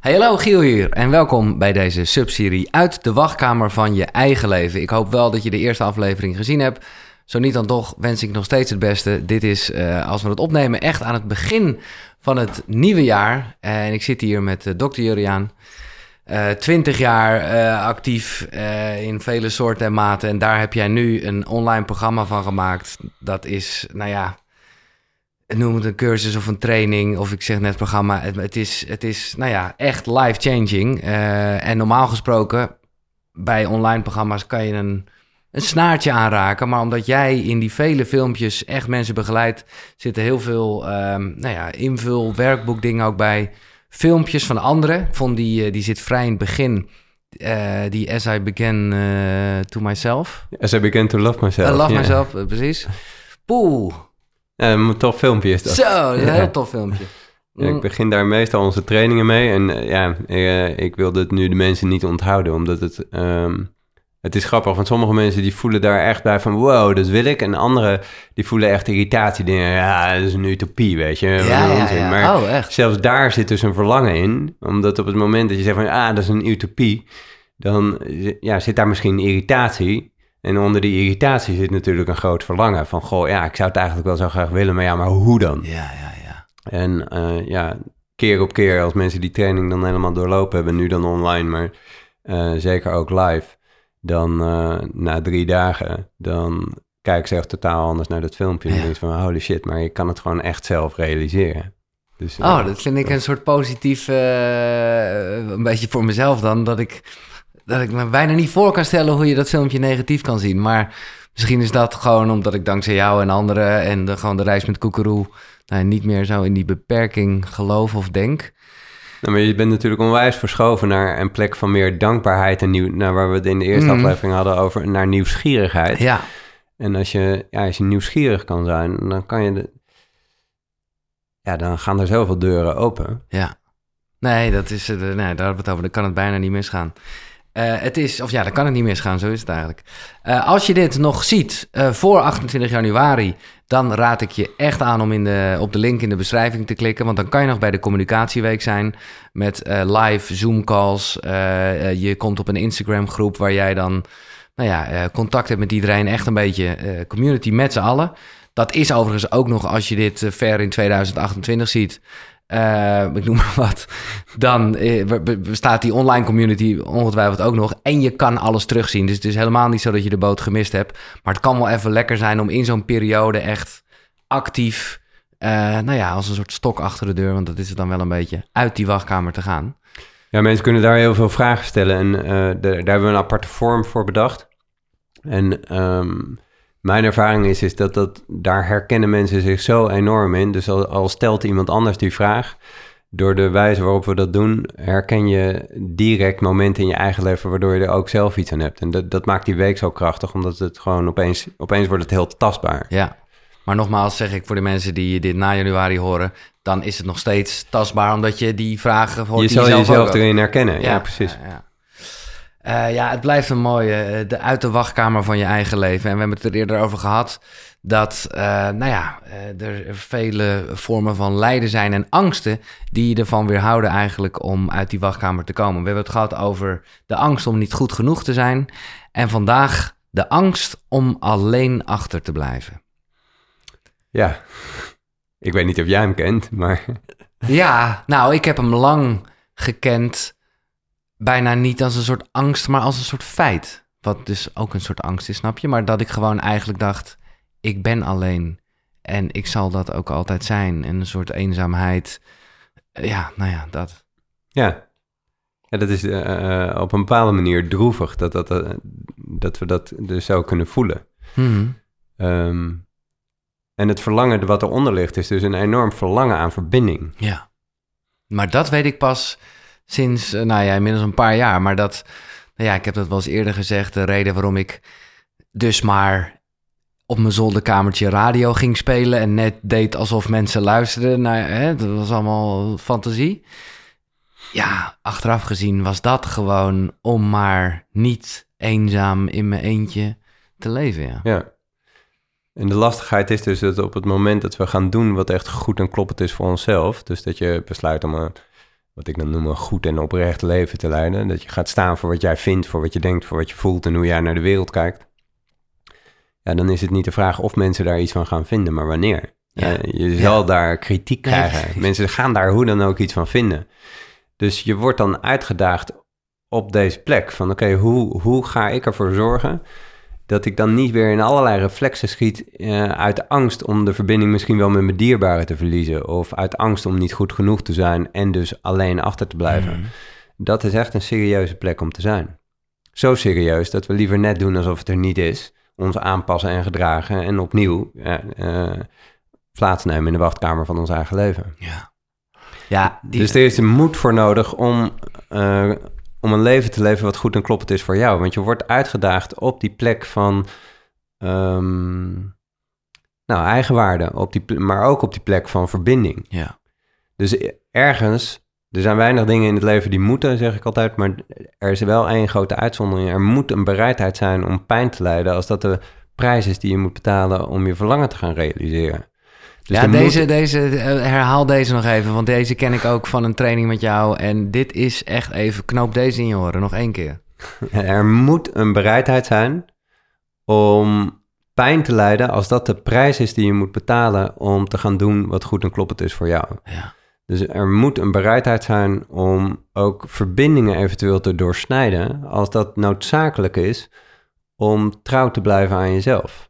Hey, hallo Giel hier en welkom bij deze subserie uit de wachtkamer van je eigen leven. Ik hoop wel dat je de eerste aflevering gezien hebt. Zo niet dan toch wens ik nog steeds het beste. Dit is, uh, als we het opnemen, echt aan het begin van het nieuwe jaar. En ik zit hier met uh, dokter Juriaan. Uh, 20 jaar uh, actief in vele soorten en maten. En daar heb jij nu een online programma van gemaakt. Dat is, nou ja, noem het een cursus of een training. Of ik zeg net programma. Het, het is, het is, nou ja, echt life-changing. en normaal gesproken, bij online programma's kan je een, een snaartje aanraken. Maar omdat jij in die vele filmpjes echt mensen begeleidt, zitten heel veel, um, nou ja, invul, werkboek dingen ook bij filmpjes van anderen. Ik vond die, die zit vrij in het begin. Uh, die As I Began uh, To Myself. As I Began To Love Myself. Love yeah. Myself, precies. Poeh. Een tof filmpje is dat. Zo, dat een heel tof filmpje. Ik begin daar meestal onze trainingen mee. En ja, ik wil het nu de mensen niet onthouden, omdat het... Um, het is grappig, want sommige mensen die voelen daar echt bij van wow, dat wil ik. En anderen die voelen echt irritatie. Die denken, ja, dat is een utopie, weet je. Ja, ja, ja. Maar oh, echt? zelfs daar zit dus een verlangen in. Omdat op het moment dat je zegt van, ah, dat is een utopie. Dan ja, zit daar misschien irritatie. En onder die irritatie zit natuurlijk een groot verlangen. Van, goh, ja, ik zou het eigenlijk wel zo graag willen. Maar ja, maar hoe dan? Ja, ja, ja. En uh, ja, keer op keer als mensen die training dan helemaal doorlopen hebben. Nu dan online, maar uh, zeker ook live dan uh, na drie dagen, dan kijk ze echt totaal anders naar dat filmpje. En ja. denk van, holy shit, maar je kan het gewoon echt zelf realiseren. Dus, oh, dat vind ik een soort positief, een beetje voor mezelf dan, dat ik, dat ik me bijna niet voor kan stellen hoe je dat filmpje negatief kan zien. Maar misschien is dat gewoon omdat ik dankzij jou en anderen en de, gewoon de reis met Koekeroe nou, niet meer zo in die beperking geloof of denk. Nou, maar je bent natuurlijk onwijs verschoven naar een plek van meer dankbaarheid en nieuw, naar waar we het in de eerste mm. aflevering hadden over naar nieuwsgierigheid. Ja. En als je, ja, als je nieuwsgierig kan zijn, dan kan je, de, ja, dan gaan er zoveel deuren open. Ja. Nee, dat is, uh, nee, daar hebben we het over. Dan kan het bijna niet misgaan. Uh, het is, of ja, dan kan het niet misgaan, zo is het eigenlijk. Uh, als je dit nog ziet uh, voor 28 januari, dan raad ik je echt aan om in de, op de link in de beschrijving te klikken. Want dan kan je nog bij de communicatieweek zijn met live Zoom-calls. je komt op een Instagram-groep waar jij dan nou ja, contact hebt met iedereen. Echt een beetje community met z'n allen. Dat is overigens ook nog als je dit ver in 2028 ziet. Uh, ik noem maar wat. Dan uh, die online community ongetwijfeld ook nog. En je kan alles terugzien. Dus het is helemaal niet zo dat je de boot gemist hebt. Maar het kan wel even lekker zijn om in zo'n periode echt actief... Uh, nou ja, als een soort stok achter de deur, want dat is het dan wel een beetje, uit die wachtkamer te gaan. Ja, mensen kunnen daar heel veel vragen stellen. En daar hebben we een aparte vorm voor bedacht. En... Um, mijn ervaring is, is dat, dat daar herkennen mensen zich zo enorm in. Dus al, al stelt iemand anders die vraag, door de wijze waarop we dat doen, herken je direct momenten in je eigen leven waardoor je er ook zelf iets aan hebt. En dat, dat maakt die week zo krachtig, omdat het gewoon opeens, opeens wordt het heel tastbaar. Ja, maar nogmaals zeg ik voor de mensen die dit na januari horen, dan is het nog steeds tastbaar, omdat je die vragen hoort. Je zal jezelf erin herkennen, ja, ja precies. Ja, ja. Uh, ja, het blijft een mooie, de uit de wachtkamer van je eigen leven. En we hebben het er eerder over gehad dat, uh, nou ja, er vele vormen van lijden zijn en angsten die je ervan weerhouden eigenlijk om uit die wachtkamer te komen. We hebben het gehad over de angst om niet goed genoeg te zijn en vandaag de angst om alleen achter te blijven. Ja, ik weet niet of jij hem kent, maar... ja, nou, ik heb hem lang gekend bijna niet als een soort angst, maar als een soort feit. Wat dus ook een soort angst is, snap je? Maar dat ik gewoon eigenlijk dacht, ik ben alleen. En ik zal dat ook altijd zijn. En een soort eenzaamheid. Ja, nou ja, dat. Ja, ja dat is uh, op een bepaalde manier droevig dat, dat, uh, dat we dat dus zo kunnen voelen. Um, en het verlangen wat eronder ligt is dus een enorm verlangen aan verbinding. Ja, maar dat weet ik pas sinds, uh, nou ja, inmiddels een paar jaar. Maar dat, nou ja, ik heb dat wel eens eerder gezegd. De reden waarom ik dus maar op mijn zolderkamertje radio ging spelen en net deed alsof mensen luisterden. Nou, hè, dat was allemaal fantasie. Ja, achteraf gezien was dat gewoon om maar niet eenzaam in mijn eentje te leven. Ja. ja. En de lastigheid is dus dat op het moment dat we gaan doen wat echt goed en kloppend is voor onszelf, dus dat je besluit om een wat ik dan noem een goed en oprecht leven te leiden. Dat je gaat staan voor wat jij vindt, voor wat je denkt, voor wat je voelt en hoe jij naar de wereld kijkt. Ja, dan is het niet de vraag of mensen daar iets van gaan vinden, maar wanneer. Ja. Eh, je zal Ja. daar kritiek krijgen. Mensen gaan daar hoe dan ook iets van vinden. Dus je wordt dan uitgedaagd op deze plek. Van oké, hoe, hoe ga ik ervoor zorgen dat ik dan niet weer in allerlei reflexen schiet eh, uit angst om de verbinding misschien wel met mijn dierbaren te verliezen. Of uit angst om niet goed genoeg te zijn en dus alleen achter te blijven. Mhm. Dat is echt een serieuze plek om te zijn. Zo serieus dat we liever net doen alsof het er niet is. Ons aanpassen en gedragen en opnieuw eh, eh, plaatsnemen in de wachtkamer van ons eigen leven. Ja. Ja, die, Dus er is een moed voor nodig om, om een leven te leven wat goed en kloppend is voor jou. Want je wordt uitgedaagd op die plek van ehm, nou, eigenwaarde, op die, maar ook op die plek van verbinding. ja. Dus ergens, er zijn weinig dingen in het leven die moeten, zeg ik altijd, maar er is wel één grote uitzondering. Er moet een bereidheid zijn om pijn te lijden als dat de prijs is die je moet betalen om je verlangen te gaan realiseren. Dus ja, moet- deze, deze, eh, herhaal deze nog even, want deze ken ik ook van een training met jou. En dit is echt even, knoop deze in je oren, nog één keer. Er moet een bereidheid zijn om pijn te lijden als dat de prijs is die je moet betalen om te gaan doen wat goed en kloppend is voor jou. Ja. Dus er moet een bereidheid zijn om ook verbindingen eventueel te doorsnijden als dat noodzakelijk is om trouw te blijven aan jezelf.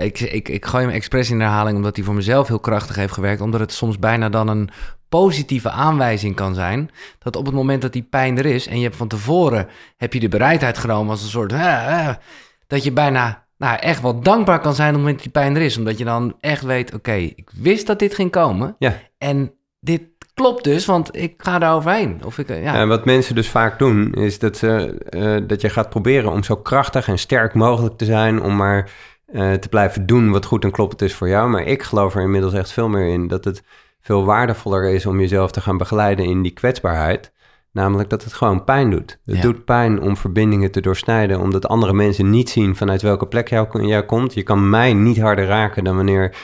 Ik, ik, ik gooi hem expres in de herhaling omdat hij voor mezelf heel krachtig heeft gewerkt. Omdat het soms bijna dan een positieve aanwijzing kan zijn. Dat op het moment dat die pijn er is en je hebt van tevoren heb je de bereidheid genomen als een soort... eh, dat je bijna nou, echt wel dankbaar kan zijn op het moment dat die pijn er is. Omdat je dan echt weet, oké, ik wist dat dit ging komen. Ja. En dit klopt dus, want ik ga daar overheen. Of ik, eh, ja. En wat mensen dus vaak doen, is dat, ze, eh, dat je gaat proberen om zo krachtig en sterk mogelijk te zijn, om maar eh, te blijven doen wat goed en kloppend is voor jou. Maar ik geloof er inmiddels echt veel meer in dat het veel waardevoller is om jezelf te gaan begeleiden in die kwetsbaarheid. Namelijk dat het gewoon pijn doet. Het Ja. doet pijn om verbindingen te doorsnijden, omdat andere mensen niet zien vanuit welke plek jou, jij komt. Je kan mij niet harder raken dan wanneer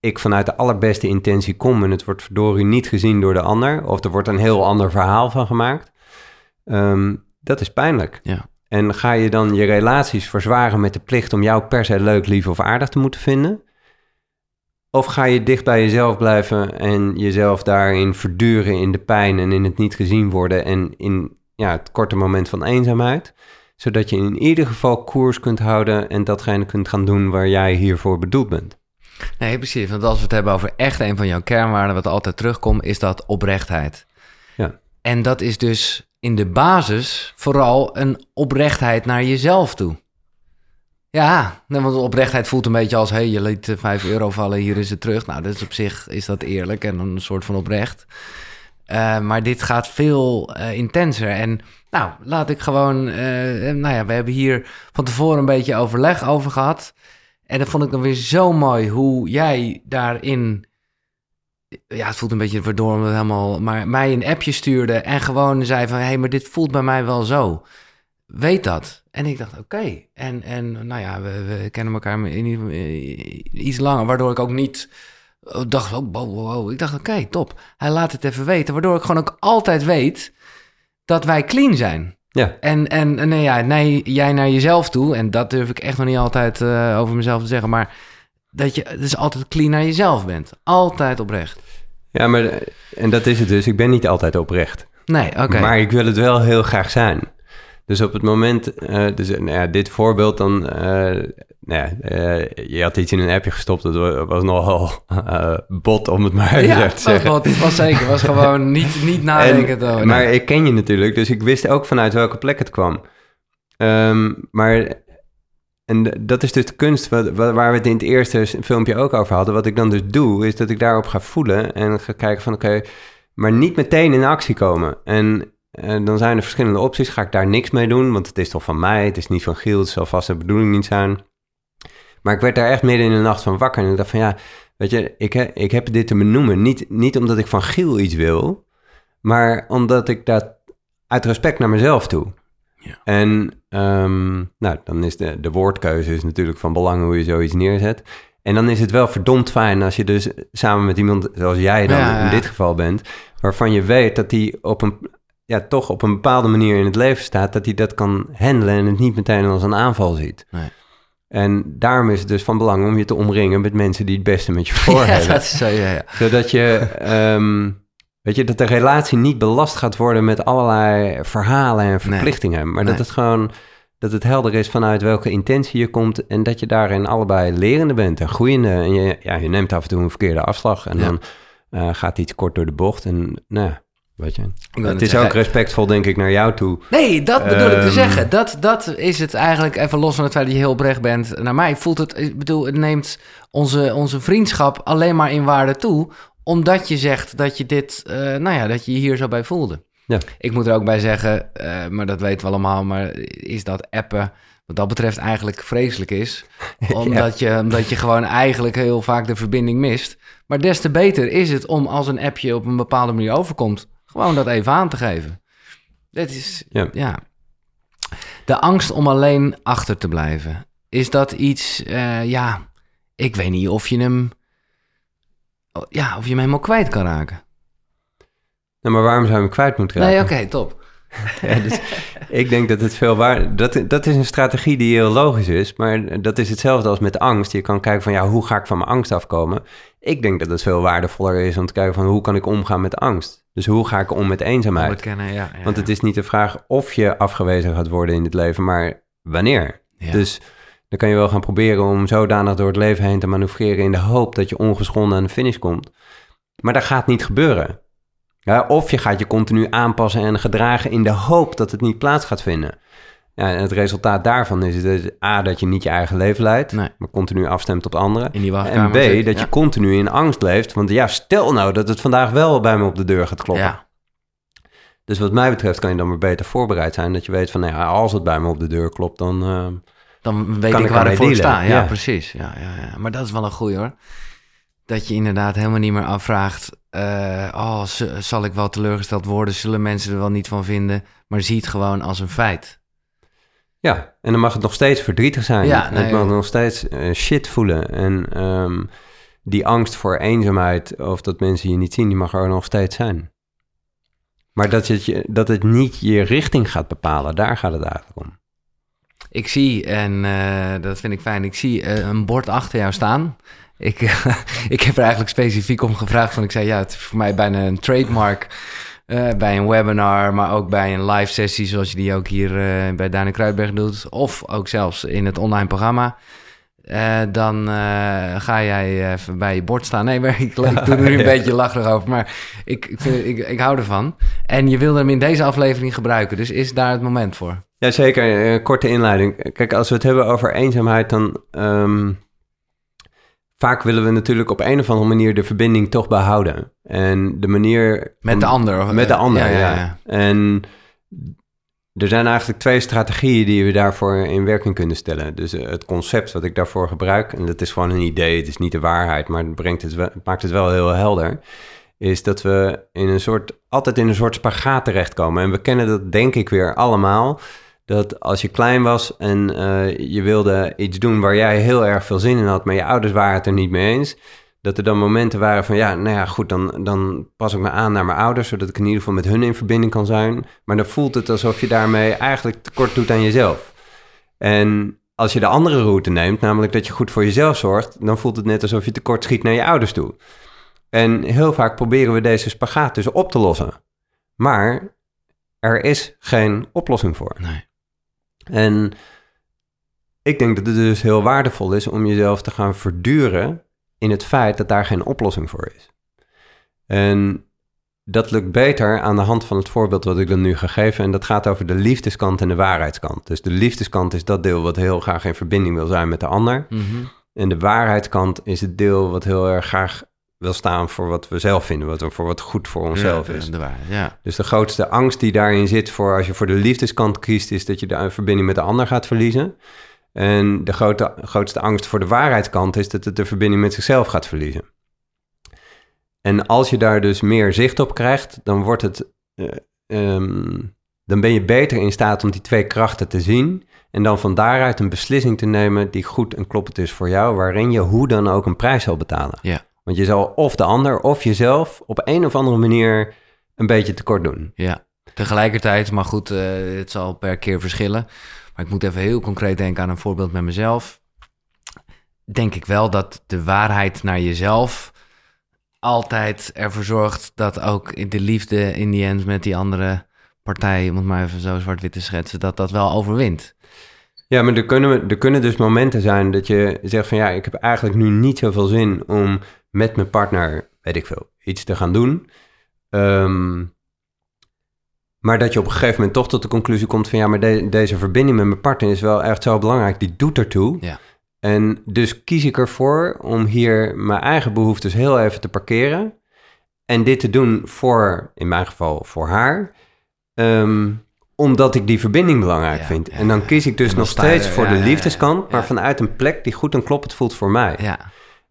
ik vanuit de allerbeste intentie kom en het wordt verdorie niet gezien door de ander, of er wordt een heel ander verhaal van gemaakt. Ehm, dat is pijnlijk. Ja. En ga je dan je relaties verzwaren met de plicht om jou per se leuk, lief of aardig te moeten vinden? Of ga je dicht bij jezelf blijven en jezelf daarin verduren in de pijn en in het niet gezien worden en in ja, het korte moment van eenzaamheid? Zodat je in ieder geval koers kunt houden en datgene kunt gaan doen waar jij hiervoor bedoeld bent. Nee, precies. Want als we het hebben over echt een van jouw kernwaarden, wat altijd terugkomt, is dat oprechtheid. Ja. En dat is dus in de basis vooral een oprechtheid naar jezelf toe. Ja, nee, want oprechtheid voelt een beetje als... hé, hey, je liet eh, 5 euro vallen, hier is het terug. Nou, dat is op zich is dat eerlijk en een soort van oprecht. Eh, maar dit gaat veel eh, intenser. En nou, laat ik gewoon... eh, eh, nou ja, we hebben hier van tevoren een beetje overleg over gehad. En dat vond ik dan weer zo mooi hoe jij daarin... Ja, het voelt een beetje verdoornd helemaal... Maar mij een appje stuurde en gewoon zei van... hé, hey, maar dit voelt bij mij wel zo. Weet dat. En ik dacht, oké. En, en nou ja, we, we kennen elkaar in, eh, iets langer... waardoor ik ook niet eh, dacht... Oh, wow. Ik dacht, oké, top. Hij laat het even weten. Waardoor ik gewoon ook altijd weet... dat wij clean zijn. Ja, En, en, en nee, ja, nee, jij naar jezelf toe, en dat durf ik echt nog niet altijd eh, over mezelf te zeggen, maar dat je dus altijd clean naar jezelf bent. Altijd oprecht. ja maar en dat is het dus. Ik ben niet altijd oprecht. Nee, oké. Maar ik wil het wel heel graag zijn. Dus op het moment, eh, dus nou ja, dit voorbeeld dan, eh, nou ja, eh, je had iets in een appje gestopt, dat wa- was nogal eh, bot om het maar Ja, te was, zeggen. wel- het was zeker. was gewoon niet, niet nadenken. En- maar ik ken je natuurlijk, dus ik wist ook vanuit welke plek het kwam. Ehm, maar, en dat is dus de kunst waar we het in het eerste filmpje ook over hadden. Wat ik dan dus doe, is dat ik daarop ga voelen en ga kijken van oké, maar niet meteen in actie komen. En dan zijn er verschillende opties. Ga ik daar niks mee doen, want het is toch van mij, het is niet van Giel, het zal vast de bedoeling niet zijn. Maar ik werd daar echt midden in de nacht van wakker en ik dacht van ja, weet je, ik, ik heb dit te benoemen. Niet, niet omdat ik van Giel iets wil, maar omdat ik dat uit respect naar mezelf toe. Ja. En ehm, nou, dan is de, de woordkeuze is natuurlijk van belang hoe je zoiets neerzet. En dan is het wel verdomd fijn als je dus samen met iemand zoals jij dan Ja, ja. in dit geval bent, waarvan je weet dat die op een, ja, toch op een bepaalde manier in het leven staat, dat hij dat kan handelen en het niet meteen als een aanval ziet. Nee. En daarom is het dus van belang om je te omringen met mensen die het beste met je voor hebben. dat is zo. Zodat je, ehm, weet je, dat de relatie niet belast gaat worden met allerlei verhalen en verplichtingen. Maar dat het gewoon, dat het helder is vanuit welke intentie je komt. En dat je daarin allebei lerende bent en groeiende. En je, ja, je neemt af en toe een verkeerde afslag. En Ja. dan eh, gaat iets kort door de bocht. En nou weet je. Het is zeggen- ook respectvol, denk ik, naar jou toe. Nee, dat bedoel ik te Ehm. zeggen. Dat, dat is het eigenlijk, even los van het feit dat je heel oprecht bent. Naar mij voelt het, ik bedoel, het neemt onze, onze vriendschap alleen maar in waarde toe. Omdat je zegt dat je dit, eh, nou ja, dat je je hier zo bij voelde. Ja. Ik moet er ook bij zeggen, eh, maar dat weten we allemaal, maar is dat appen wat dat betreft eigenlijk vreselijk is. Omdat, je, omdat je gewoon eigenlijk heel vaak de verbinding mist. Maar des te beter is het om als een appje op een bepaalde manier overkomt, gewoon dat even aan te geven. Dit is, Ja. ja. De angst om alleen achter te blijven. Is dat iets, eh, ja, ik weet niet of je hem, ja, of je hem helemaal kwijt kan raken. Nou, maar waarom zou je hem kwijt moeten raken? Nee, oké, top. Ja, dus ik denk dat het veel waar... Dat, dat is een strategie die heel logisch is, maar dat is hetzelfde als met angst. Je kan kijken van, ja, hoe ga ik van mijn angst afkomen? Ik denk dat het veel waardevoller is om te kijken van, hoe kan ik omgaan met angst? Dus hoe ga ik om met eenzaamheid? Onderkennen, ja, ja, Want het is niet de vraag of je afgewezen gaat worden in het leven, maar wanneer. Dus dan kan je wel gaan proberen om zodanig door het leven heen te manoeuvreren in de hoop dat je ongeschonden aan de finish komt. Maar dat gaat niet gebeuren. Ja, of je gaat je continu aanpassen en gedragen in de hoop dat het niet plaats gaat vinden. Ja, en het resultaat daarvan is dat A, dat je niet je eigen leven leidt, Nee. maar continu afstemt op anderen. En B, zit, dat ja. je continu in angst leeft. Want ja, stel nou dat het vandaag wel bij me op de deur gaat kloppen. Ja, Dus wat mij betreft kan je dan maar beter voorbereid zijn. Dat je weet van, nou ja, als het bij me op de deur klopt, dan... eh, dan weet Kan ik waar ik voor dealen, sta. Ja, ja. precies. Ja, ja, ja. Maar dat is wel een goeie hoor. Dat je inderdaad helemaal niet meer afvraagt... eh, oh, zal ik wel teleurgesteld worden? Zullen mensen er wel niet van vinden? Maar zie het gewoon als een feit. Ja, en dan mag het nog steeds verdrietig zijn. Ja, En nee. het mag nog steeds eh, shit voelen. En ehm, die angst voor eenzaamheid of dat mensen je niet zien, die mag er nog steeds zijn. Maar dat het, je, dat het niet je richting gaat bepalen, daar gaat het eigenlijk om. Ik zie, en eh, dat vind ik fijn, ik zie eh, een bord achter jou staan. Ik, ik heb er eigenlijk specifiek om gevraagd, want ik zei ja, het is voor mij bijna een trademark. eh, bij een webinar, maar ook bij een live sessie zoals je die ook hier bij Daan Kruidberg doet. Of ook zelfs in het online programma. Dan ga jij even bij je bord staan. Nee, maar ik, ik doe er nu een beetje lacherig over. Maar ik, ik, ik, ik hou ervan. En je wilde hem in deze aflevering gebruiken. Dus is daar het moment voor? Jazeker, uh, korte inleiding. Kijk, als we het hebben over eenzaamheid, dan... ehm, vaak willen we natuurlijk op een of andere manier de verbinding toch behouden. En de manier... Met de ander? Of, Met de ander, Ja, ja. ja, ja. En er zijn eigenlijk twee strategieën die we daarvoor in werking kunnen stellen. Dus eh, het concept wat ik daarvoor gebruik, en dat is gewoon een idee, het is niet de waarheid, maar het, brengt het wel, het maakt het wel heel helder, is dat we in een soort, altijd in een soort spagaat terechtkomen. En we kennen dat denk ik weer allemaal, dat als je klein was en eh, je wilde iets doen waar jij heel erg veel zin in had, maar je ouders waren het er niet mee eens, dat er dan momenten waren van, ja, nou ja, goed, dan, dan pas ik me aan naar mijn ouders, zodat ik in ieder geval met hun in verbinding kan zijn. Maar dan voelt het alsof je daarmee eigenlijk tekort doet aan jezelf. En als je de andere route neemt, namelijk dat je goed voor jezelf zorgt, dan voelt het net alsof je tekort schiet naar je ouders toe. En heel vaak proberen we deze spagaat dus op te lossen. Maar er is geen oplossing voor. Nee. En ik denk dat het dus heel waardevol is om jezelf te gaan verduren in het feit dat daar geen oplossing voor is. En dat lukt beter aan de hand van het voorbeeld wat ik dan nu ga geven. En dat gaat over de liefdeskant en de waarheidskant. Dus de liefdeskant is dat deel wat heel graag in verbinding wil zijn met de ander. Mhm. En de waarheidskant is het deel wat heel erg graag wil staan voor wat we zelf vinden, wat, voor wat goed voor onszelf Ja, is. de waarheid, ja. Dus de grootste angst die daarin zit voor als je voor de liefdeskant kiest, is dat je de verbinding met de ander gaat verliezen. En de grote, grootste angst voor de waarheidskant is dat het de verbinding met zichzelf gaat verliezen. En als je daar dus meer zicht op krijgt, dan wordt het, eh, ehm, dan ben je beter in staat om die twee krachten te zien en dan van daaruit een beslissing te nemen die goed en kloppend is voor jou, waarin je hoe dan ook een prijs zal betalen. Ja. Want je zal of de ander of jezelf op een of andere manier een beetje tekort doen. Ja, tegelijkertijd, maar goed, eh, het zal per keer verschillen. Maar ik moet even heel concreet denken aan een voorbeeld met mezelf. Denk ik wel dat de waarheid naar jezelf altijd ervoor zorgt dat ook in de liefde in die end met die andere partij, om het maar even zo zwart-wit te schetsen, dat dat wel overwint. Ja, maar er kunnen, er kunnen dus momenten zijn dat je zegt van ja, ik heb eigenlijk nu niet zoveel zin om met mijn partner, weet ik veel, iets te gaan doen. Ehm, maar dat je op een gegeven moment toch tot de conclusie komt van ja, maar de- deze verbinding met mijn partner is wel echt zo belangrijk. Die doet ertoe. Ja. En dus kies ik ervoor om hier mijn eigen behoeftes heel even te parkeren. En dit te doen voor, in mijn geval, voor haar. Ehm, omdat ik die verbinding belangrijk Ja, vind. ja, en dan kies ik dus nog steeds er, voor de liefdeskant, maar vanuit een plek die goed en kloppend voelt voor mij. Ja,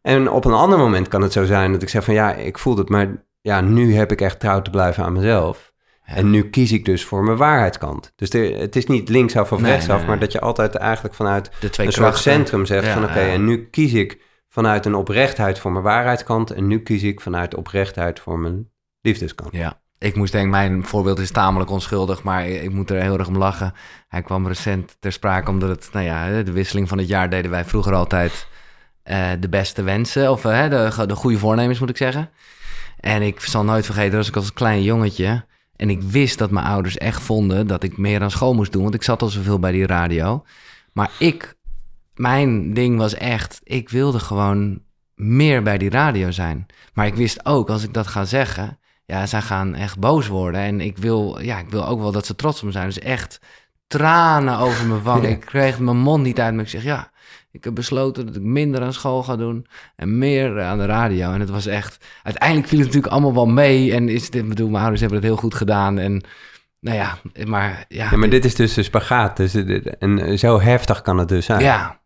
En op een ander moment kan het zo zijn dat ik zeg van ja, ik voel het, maar ja, nu heb ik echt trouw te blijven aan mezelf. Ja. En nu kies ik dus voor mijn waarheidskant. Dus de- het is niet linksaf of Nee, rechtsaf, nee, maar dat je altijd eigenlijk vanuit de twee een soort centrum zegt Ja, van oké, ja. en nu kies ik vanuit een oprechtheid voor mijn waarheidskant en nu kies ik vanuit oprechtheid voor mijn liefdeskant. Ja, ik moest denken, mijn voorbeeld is tamelijk onschuldig, maar ik moet er heel erg om lachen. Hij kwam recent ter sprake omdat het, nou ja, de wisseling van het jaar deden wij vroeger altijd eh, de beste wensen, of eh, de, de goede voornemens moet ik zeggen. En ik zal nooit vergeten, als ik als klein jongetje en ik wist dat mijn ouders echt vonden dat ik meer aan school moest doen, want ik zat al zoveel bij die radio. Maar ik, mijn ding was echt, ik wilde gewoon meer bij die radio zijn. Maar ik wist ook, als ik dat ga zeggen, ja, zij gaan echt boos worden. En ik wil, ja, ik wil ook wel dat ze trots op me zijn. Dus echt tranen over mijn wang. Ja. Ik kreeg mijn mond niet uit, maar ik zeg, ja, ik heb besloten dat ik minder aan school ga doen en meer aan de radio. En het was echt, uiteindelijk viel het natuurlijk allemaal wel mee. En is dit, bedoel, mijn ouders hebben het heel goed gedaan. En nou ja, maar ja. Ja, maar dit is dus de spagaat. Dus, en zo heftig kan het dus zijn. Ja,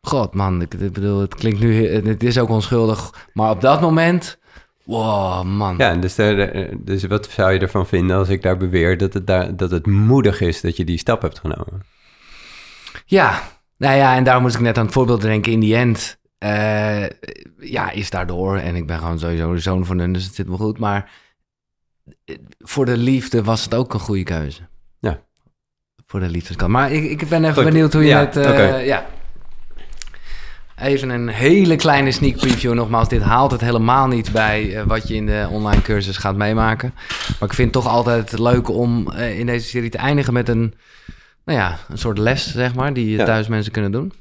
god man, ik, ik bedoel, het klinkt nu, het is ook onschuldig, maar op dat moment, wow man. Ja, dus, de- de- dus wat zou je ervan vinden als ik daar beweer dat het, daar, dat het moedig is dat je die stap hebt genomen? Ja, nou ja, en daar moest ik net aan het voorbeeld denken. In die end, eh, ja, is daardoor. En ik ben gewoon sowieso de zoon van hun, dus het zit me goed. Maar voor de liefde was het ook een goede keuze. Ja. Voor de liefdeskant. Maar ik, ik ben even Goed, benieuwd hoe je ja, het... oké. ja. Even een hele kleine sneak preview. Nogmaals, dit haalt het helemaal niet bij eh, wat je in de online cursus gaat meemaken. Maar ik vind het toch altijd leuk om in deze serie te eindigen met een, nou ja, een soort les, zeg maar, die Ja. thuis mensen kunnen doen.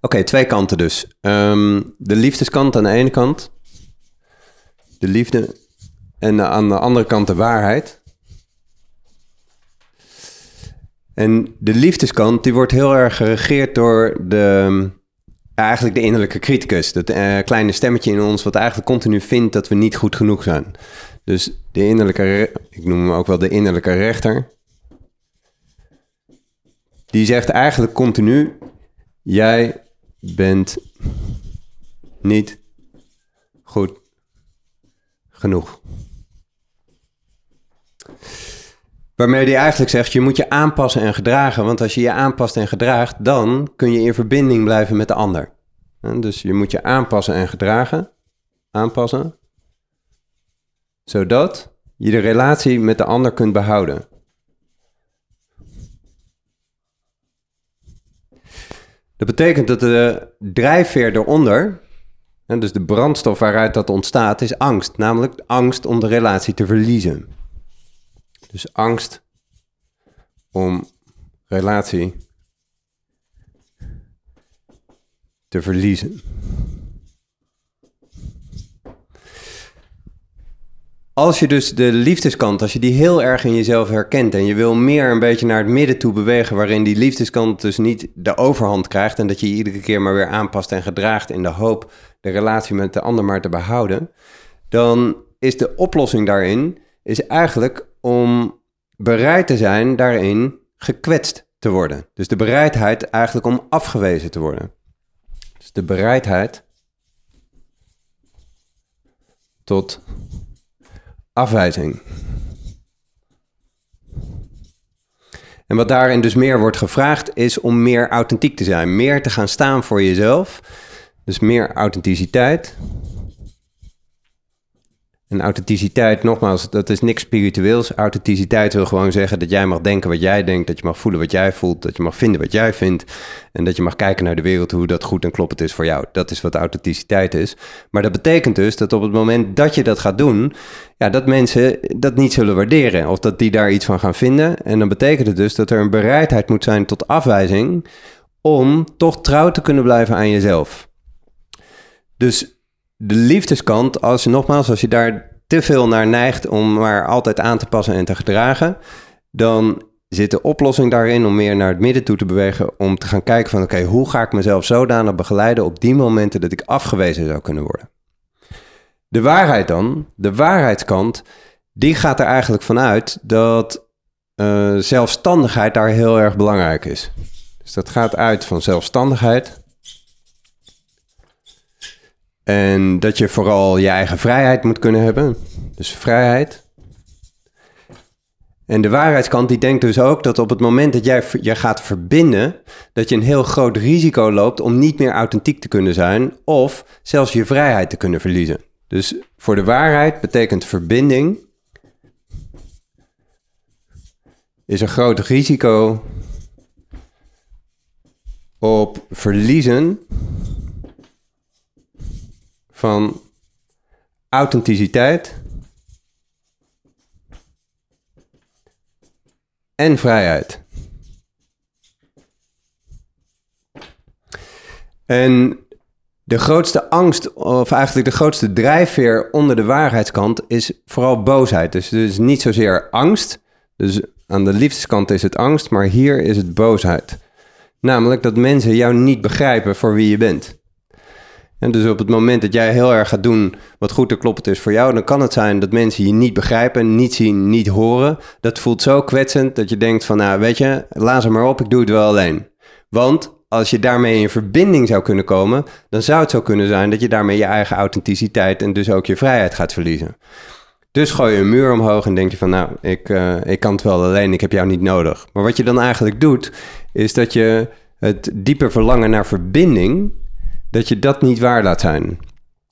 Oké, twee kanten dus. Ehm, de liefdeskant aan de ene kant. De liefde. En aan de andere kant de waarheid. En de liefdeskant, die wordt heel erg geregeerd door de, eigenlijk de innerlijke criticus. Dat eh, kleine stemmetje in ons wat eigenlijk continu vindt dat we niet goed genoeg zijn. Dus de innerlijke, ik noem hem ook wel de innerlijke rechter. Die zegt eigenlijk continu, jij bent niet goed genoeg. Waarmee hij eigenlijk zegt, je moet je aanpassen en gedragen. Want als je je aanpast en gedraagt, dan kun je in verbinding blijven met de ander. Dus je moet je aanpassen en gedragen. Aanpassen. Zodat je de relatie met de ander kunt behouden. Dat betekent dat de drijfveer eronder, dus de brandstof waaruit dat ontstaat, is angst. Namelijk angst om de relatie te verliezen. Dus angst om relatie te verliezen. Als je dus de liefdeskant, als je die heel erg in jezelf herkent en je wil meer een beetje naar het midden toe bewegen, waarin die liefdeskant dus niet de overhand krijgt en dat je je iedere keer maar weer aanpast en gedraagt in de hoop de relatie met de ander maar te behouden, dan is de oplossing daarin is eigenlijk om bereid te zijn daarin gekwetst te worden. Dus de bereidheid eigenlijk om afgewezen te worden. Dus de bereidheid tot afwijzing. En wat daarin dus meer wordt gevraagd, is om meer authentiek te zijn. Meer te gaan staan voor jezelf. Dus meer authenticiteit. En authenticiteit, nogmaals, dat is niks spiritueels. Authenticiteit wil gewoon zeggen dat jij mag denken wat jij denkt, dat je mag voelen wat jij voelt, dat je mag vinden wat jij vindt en dat je mag kijken naar de wereld hoe dat goed en kloppend is voor jou. Dat is wat authenticiteit is. Maar dat betekent dus dat op het moment dat je dat gaat doen, ja, dat mensen dat niet zullen waarderen of dat die daar iets van gaan vinden. En dan betekent het dus dat er een bereidheid moet zijn tot afwijzing om toch trouw te kunnen blijven aan jezelf. Dus de liefdeskant, als nogmaals, als je daar te veel naar neigt om maar altijd aan te passen en te gedragen, dan zit de oplossing daarin om meer naar het midden toe te bewegen, om te gaan kijken van oké, hoe ga ik mezelf zodanig begeleiden op die momenten dat ik afgewezen zou kunnen worden. De waarheid dan, de waarheidskant, die gaat er eigenlijk vanuit dat uh, zelfstandigheid daar heel erg belangrijk is. Dus dat gaat uit van zelfstandigheid. En dat je vooral je eigen vrijheid moet kunnen hebben. Dus vrijheid. En de waarheidskant die denkt dus ook dat op het moment dat jij je gaat verbinden, dat je een heel groot risico loopt om niet meer authentiek te kunnen zijn of zelfs je vrijheid te kunnen verliezen. Dus voor de waarheid betekent verbinding is een groot risico op verliezen van authenticiteit en vrijheid. En de grootste angst, of eigenlijk de grootste drijfveer onder de waarheidskant, is vooral boosheid. Dus is niet zozeer angst. Dus aan de liefdeskant is het angst, maar hier is het boosheid. Namelijk dat mensen jou niet begrijpen voor wie je bent. En dus op het moment dat jij heel erg gaat doen wat goed en kloppend is voor jou, dan kan het zijn dat mensen je niet begrijpen, niet zien, niet horen. Dat voelt zo kwetsend dat je denkt van, nou weet je, laat ze maar op, ik doe het wel alleen. Want als je daarmee in verbinding zou kunnen komen, dan zou het zo kunnen zijn dat je daarmee je eigen authenticiteit en dus ook je vrijheid gaat verliezen. Dus gooi je een muur omhoog en denk je van, nou, ik, uh, ik kan het wel alleen, ik heb jou niet nodig. Maar wat je dan eigenlijk doet, is dat je het diepe verlangen naar verbinding, dat je dat niet waar laat zijn.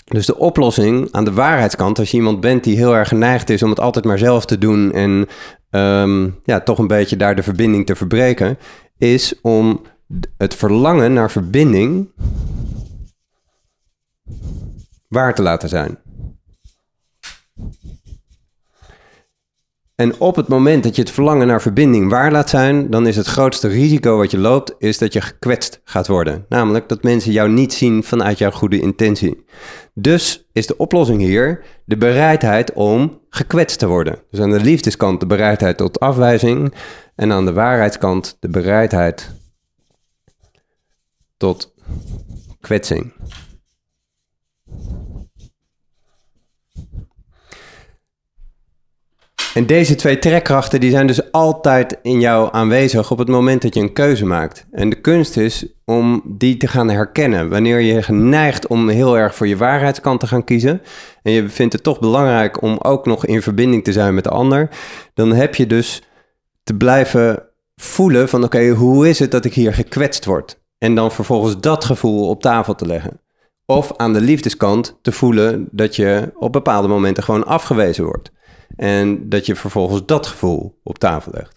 Dus de oplossing aan de waarheidskant, als je iemand bent die heel erg geneigd is om het altijd maar zelf te doen en um, ja, toch een beetje daar de verbinding te verbreken, is om het verlangen naar verbinding waar te laten zijn. En op het moment dat je het verlangen naar verbinding waar laat zijn, dan is het grootste risico wat je loopt, is dat je gekwetst gaat worden. Namelijk dat mensen jou niet zien vanuit jouw goede intentie. Dus is de oplossing hier de bereidheid om gekwetst te worden. Dus aan de liefdeskant de bereidheid tot afwijzing en aan de waarheidskant de bereidheid tot kwetsing. En deze twee trekkrachten die zijn dus altijd in jou aanwezig op het moment dat je een keuze maakt. En de kunst is om die te gaan herkennen. Wanneer je geneigd om heel erg voor je waarheidskant te gaan kiezen en je vindt het toch belangrijk om ook nog in verbinding te zijn met de ander, dan heb je dus te blijven voelen van oké, hoe is het dat ik hier gekwetst word? En dan vervolgens dat gevoel op tafel te leggen. Of aan de liefdeskant te voelen dat je op bepaalde momenten gewoon afgewezen wordt. En dat je vervolgens dat gevoel op tafel legt.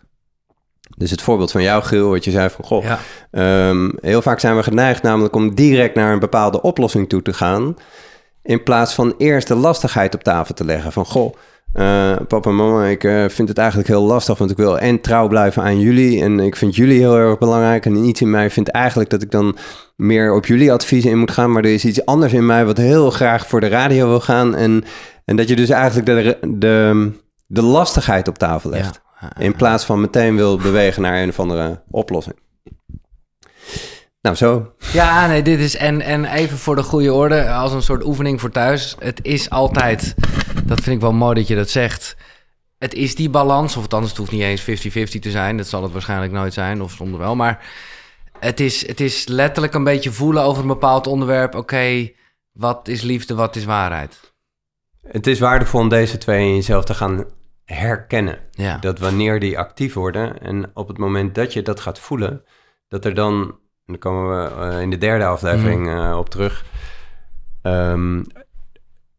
Dus het voorbeeld van jou, Gil, wat je zei van... Goh, ehm, heel vaak zijn we geneigd namelijk om direct naar een bepaalde oplossing toe te gaan... in plaats van eerst de lastigheid op tafel te leggen. Van, goh, uh, papa en mama, ik uh, vind het eigenlijk heel lastig... want ik wil en trouw blijven aan jullie... en ik vind jullie heel erg belangrijk... en iets in mij vindt eigenlijk dat ik dan meer op jullie adviezen in moet gaan... maar er is iets anders in mij wat heel graag voor de radio wil gaan... en en dat je dus eigenlijk de, de, de lastigheid op tafel legt. In plaats van meteen wil bewegen naar een of andere oplossing. Nou, zo. Ja, nee, dit is. En, en even voor de goede orde, als een soort oefening voor thuis. Het is altijd. Dat vind ik wel mooi dat je dat zegt. Het is die balans, of anders het hoeft niet eens 50-50 te zijn. Dat zal het waarschijnlijk nooit zijn, of zonder wel. Maar het is, het is letterlijk een beetje voelen over een bepaald onderwerp. Oké, wat is liefde, wat is waarheid? Het is waardevol om deze twee in jezelf te gaan herkennen. Ja. Dat wanneer die actief worden en op het moment dat je dat gaat voelen, dat er dan, en daar komen we eh, in de derde aflevering Mhm. eh, op terug. Ehm,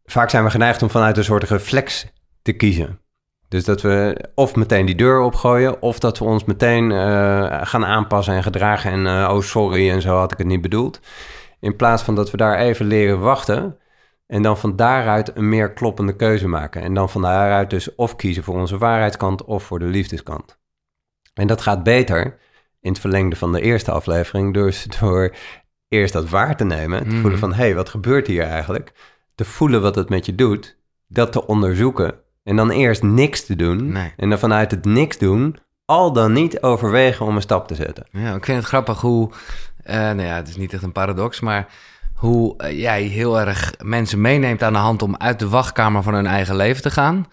vaak zijn we geneigd om vanuit een soort reflex te kiezen. Dus dat we of meteen die deur opgooien, of dat we ons meteen eh, gaan aanpassen en gedragen en oh sorry en zo had ik het niet bedoeld. In plaats van dat we daar even leren wachten en dan van daaruit een meer kloppende keuze maken. En dan van daaruit dus of kiezen voor onze waarheidskant of voor de liefdeskant. En dat gaat beter in het verlengde van de eerste aflevering, dus door eerst dat waar te nemen, te Mhm. voelen van hé, hey, wat gebeurt hier eigenlijk? Te voelen wat het met je doet, dat te onderzoeken en dan eerst niks te doen Nee. en dan vanuit het niks doen al dan niet overwegen om een stap te zetten. Ja, ik vind het grappig hoe, eh, nou ja, het is niet echt een paradox, maar hoe eh, jij heel erg mensen meeneemt aan de hand om uit de wachtkamer van hun eigen leven te gaan.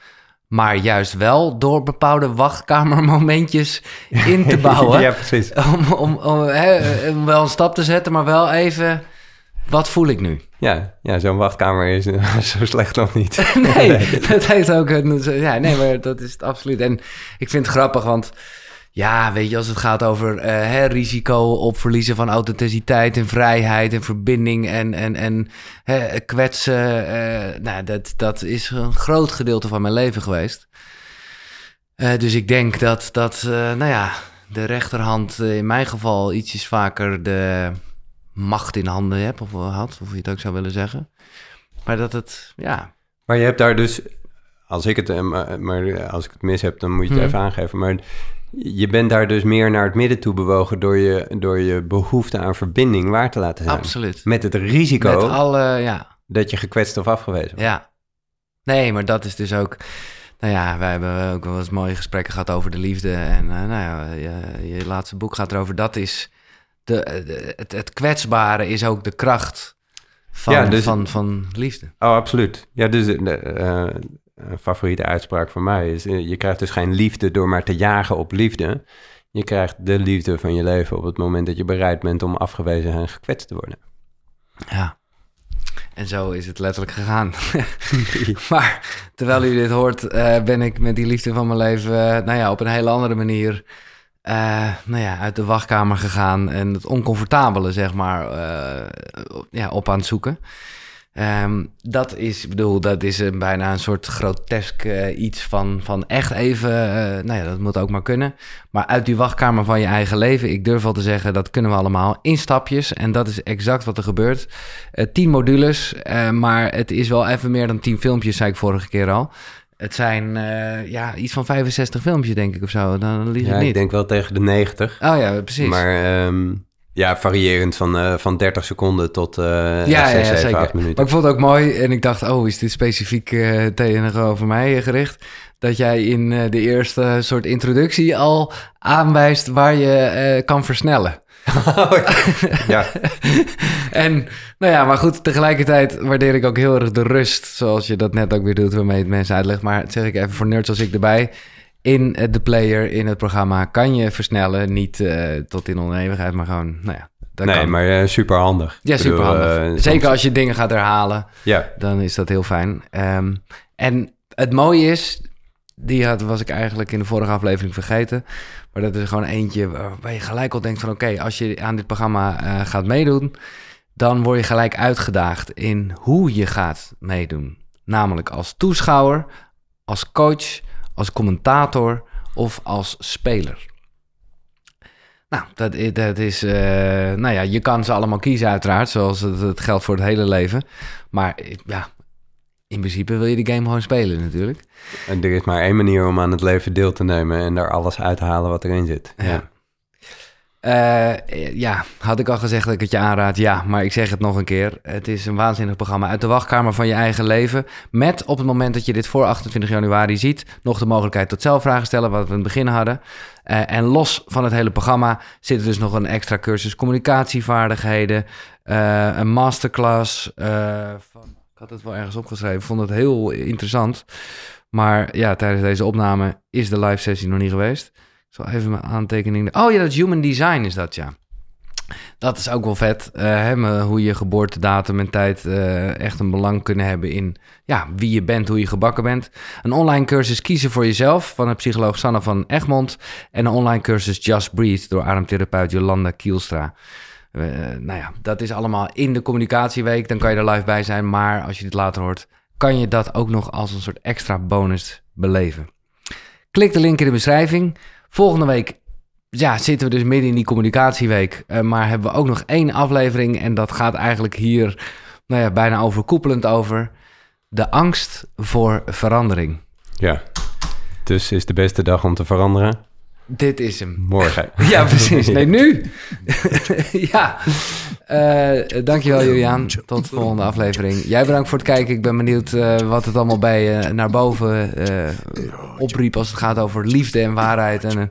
Maar juist wel door bepaalde wachtkamermomentjes in te bouwen. ja, precies. om, om, om, om wel een stap te zetten, maar wel even, wat voel ik nu? Ja, ja zo'n wachtkamer is zo slecht nog niet. Nee, dat heeft ook een. Ja, nee, maar dat is het absoluut. En ik vind het grappig, want ja, weet je, als het gaat over eh, hè, risico op verliezen van authenticiteit en vrijheid en verbinding en, en, en hè, kwetsen, eh, nou, dat, dat is een groot gedeelte van mijn leven geweest. Eh, dus ik denk dat, dat nou ja, de rechterhand in mijn geval ietsjes vaker de macht in handen heb, of had, of je het ook zou willen zeggen. Maar dat het, ja, Maar je hebt daar dus, als ik het, maar maar als ik het mis heb, dan moet je het Hmm. even aangeven. Maar je bent daar dus meer naar het midden toe bewogen door je, door je behoefte aan verbinding waar te laten zijn. absoluut. Met het risico Met alle, ja, dat je gekwetst of afgewezen wordt. ja. Nee, maar dat is dus ook... Nou ja, wij hebben ook wel eens mooie gesprekken gehad over de liefde. En eh, nou ja, je, je laatste boek gaat erover. Dat is... De, de- het, het kwetsbare is ook de kracht van, Ja, dus- van, van liefde. Oh, absoluut. Ja, dus de, eh, een favoriete uitspraak voor mij is... eh, je krijgt dus geen liefde door maar te jagen op liefde. Je krijgt de liefde van je leven op het moment dat je bereid bent om afgewezen en gekwetst te worden. Ja. En zo is het letterlijk gegaan. maar terwijl u dit hoort, eh, ben ik met die liefde van mijn leven, eh, nou ja, op een hele andere manier, eh, nou ja, uit de wachtkamer gegaan en het oncomfortabele, zeg maar, eh, ja, op aan het zoeken. Ehm, dat is, ik bedoel, dat is een, bijna een soort grotesk eh, iets van, van echt even, eh, nou ja, dat moet ook maar kunnen. Maar uit die wachtkamer van je eigen leven, ik durf wel te zeggen, dat kunnen we allemaal in stapjes. En dat is exact wat er gebeurt. Eh, tien modules, maar het is wel even meer dan tien filmpjes, zei ik vorige keer al. Het zijn ja, iets van 65 filmpjes, denk ik, of zo. Dan lieg ik Ja, niet. ik denk wel tegen de 90. Oh ja, precies. Maar ehm, ja, variërend van, eh, van 30 seconden tot eh ja, 6, ja, 7, zeker. 8 minuten. Maar ik vond het ook mooi en ik dacht, oh, is dit specifiek eh tegenover mij gericht? Dat jij in de eerste soort introductie al aanwijst waar je kan versnellen. ja, en nou ja, maar goed, tegelijkertijd waardeer ik ook heel erg de rust, zoals je dat net ook weer doet, waarmee het mensen uitlegt. Maar dat zeg ik even voor nerds als ik erbij. In eh, de player, in het programma, kan je versnellen. Niet eh, tot in oneeuwigheid, maar gewoon, nou ja, dat nee, kan. maar eh, super handig. Ja, super handig. Zeker als je dingen gaat herhalen. Ja, dan is dat heel fijn. Ehm, en het mooie is, die had, was ik eigenlijk in de vorige aflevering vergeten. Maar dat is gewoon eentje waar je gelijk al denkt van... oké, als je aan dit programma gaat meedoen... dan word je gelijk uitgedaagd in hoe je gaat meedoen. Namelijk als toeschouwer, als coach, als commentator of als speler. Nou, dat, dat is... eh, nou ja, je kan ze allemaal kiezen uiteraard, zoals het, het geldt voor het hele leven. Maar eh, ja, in principe wil je de game gewoon spelen natuurlijk. en er is maar één manier om aan het leven deel te nemen en daar alles uit te halen wat erin zit. Ja. Ja. Eh, ja, had ik al gezegd dat ik het je aanraad? Ja, maar ik zeg het nog een keer. Het is een waanzinnig programma uit de wachtkamer van je eigen leven. Met op het moment dat je dit voor 28 januari ziet, nog de mogelijkheid tot zelfvragen stellen, wat we in het begin hadden. Eh, en los van het hele programma zit er dus nog een extra cursus communicatievaardigheden, eh, een masterclass. van, ik had het wel ergens opgeschreven, vond het heel interessant. Maar ja, tijdens deze opname is de live sessie nog niet geweest. Zal even mijn aantekeningen... Oh ja, dat Human Design is dat, ja. Dat is ook wel vet. eh, hè, hoe je geboortedatum en tijd eh, echt een belang kunnen hebben in ja, wie je bent, hoe je gebakken bent. Een online cursus Kiezen voor Jezelf van de psycholoog Sanne van Egmond. En een online cursus Just Breathe door ademtherapeut Jolanda Kielstra. Eh, nou ja, dat is allemaal in de communicatieweek. Dan kan je er live bij zijn. Maar als je dit later hoort, kan je dat ook nog als een soort extra bonus beleven. Klik de link in de beschrijving. Volgende week ja, zitten we dus midden in die communicatieweek. Eh, maar hebben we ook nog één aflevering. En dat gaat eigenlijk hier nou ja, bijna overkoepelend over. De angst voor verandering. Ja. Dus is de beste dag om te veranderen? Dit is hem. Morgen. Ja, precies. Nee, nu. ja. Eh dankjewel, Juliaan. Tot de volgende aflevering. Jij bedankt voor het kijken. Ik ben benieuwd eh, wat het allemaal bij je naar boven opriep als het gaat over liefde en waarheid en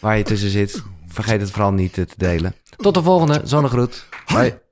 waar je tussen zit. Vergeet het vooral niet te delen. Tot de volgende. Zonnegroet. Bye.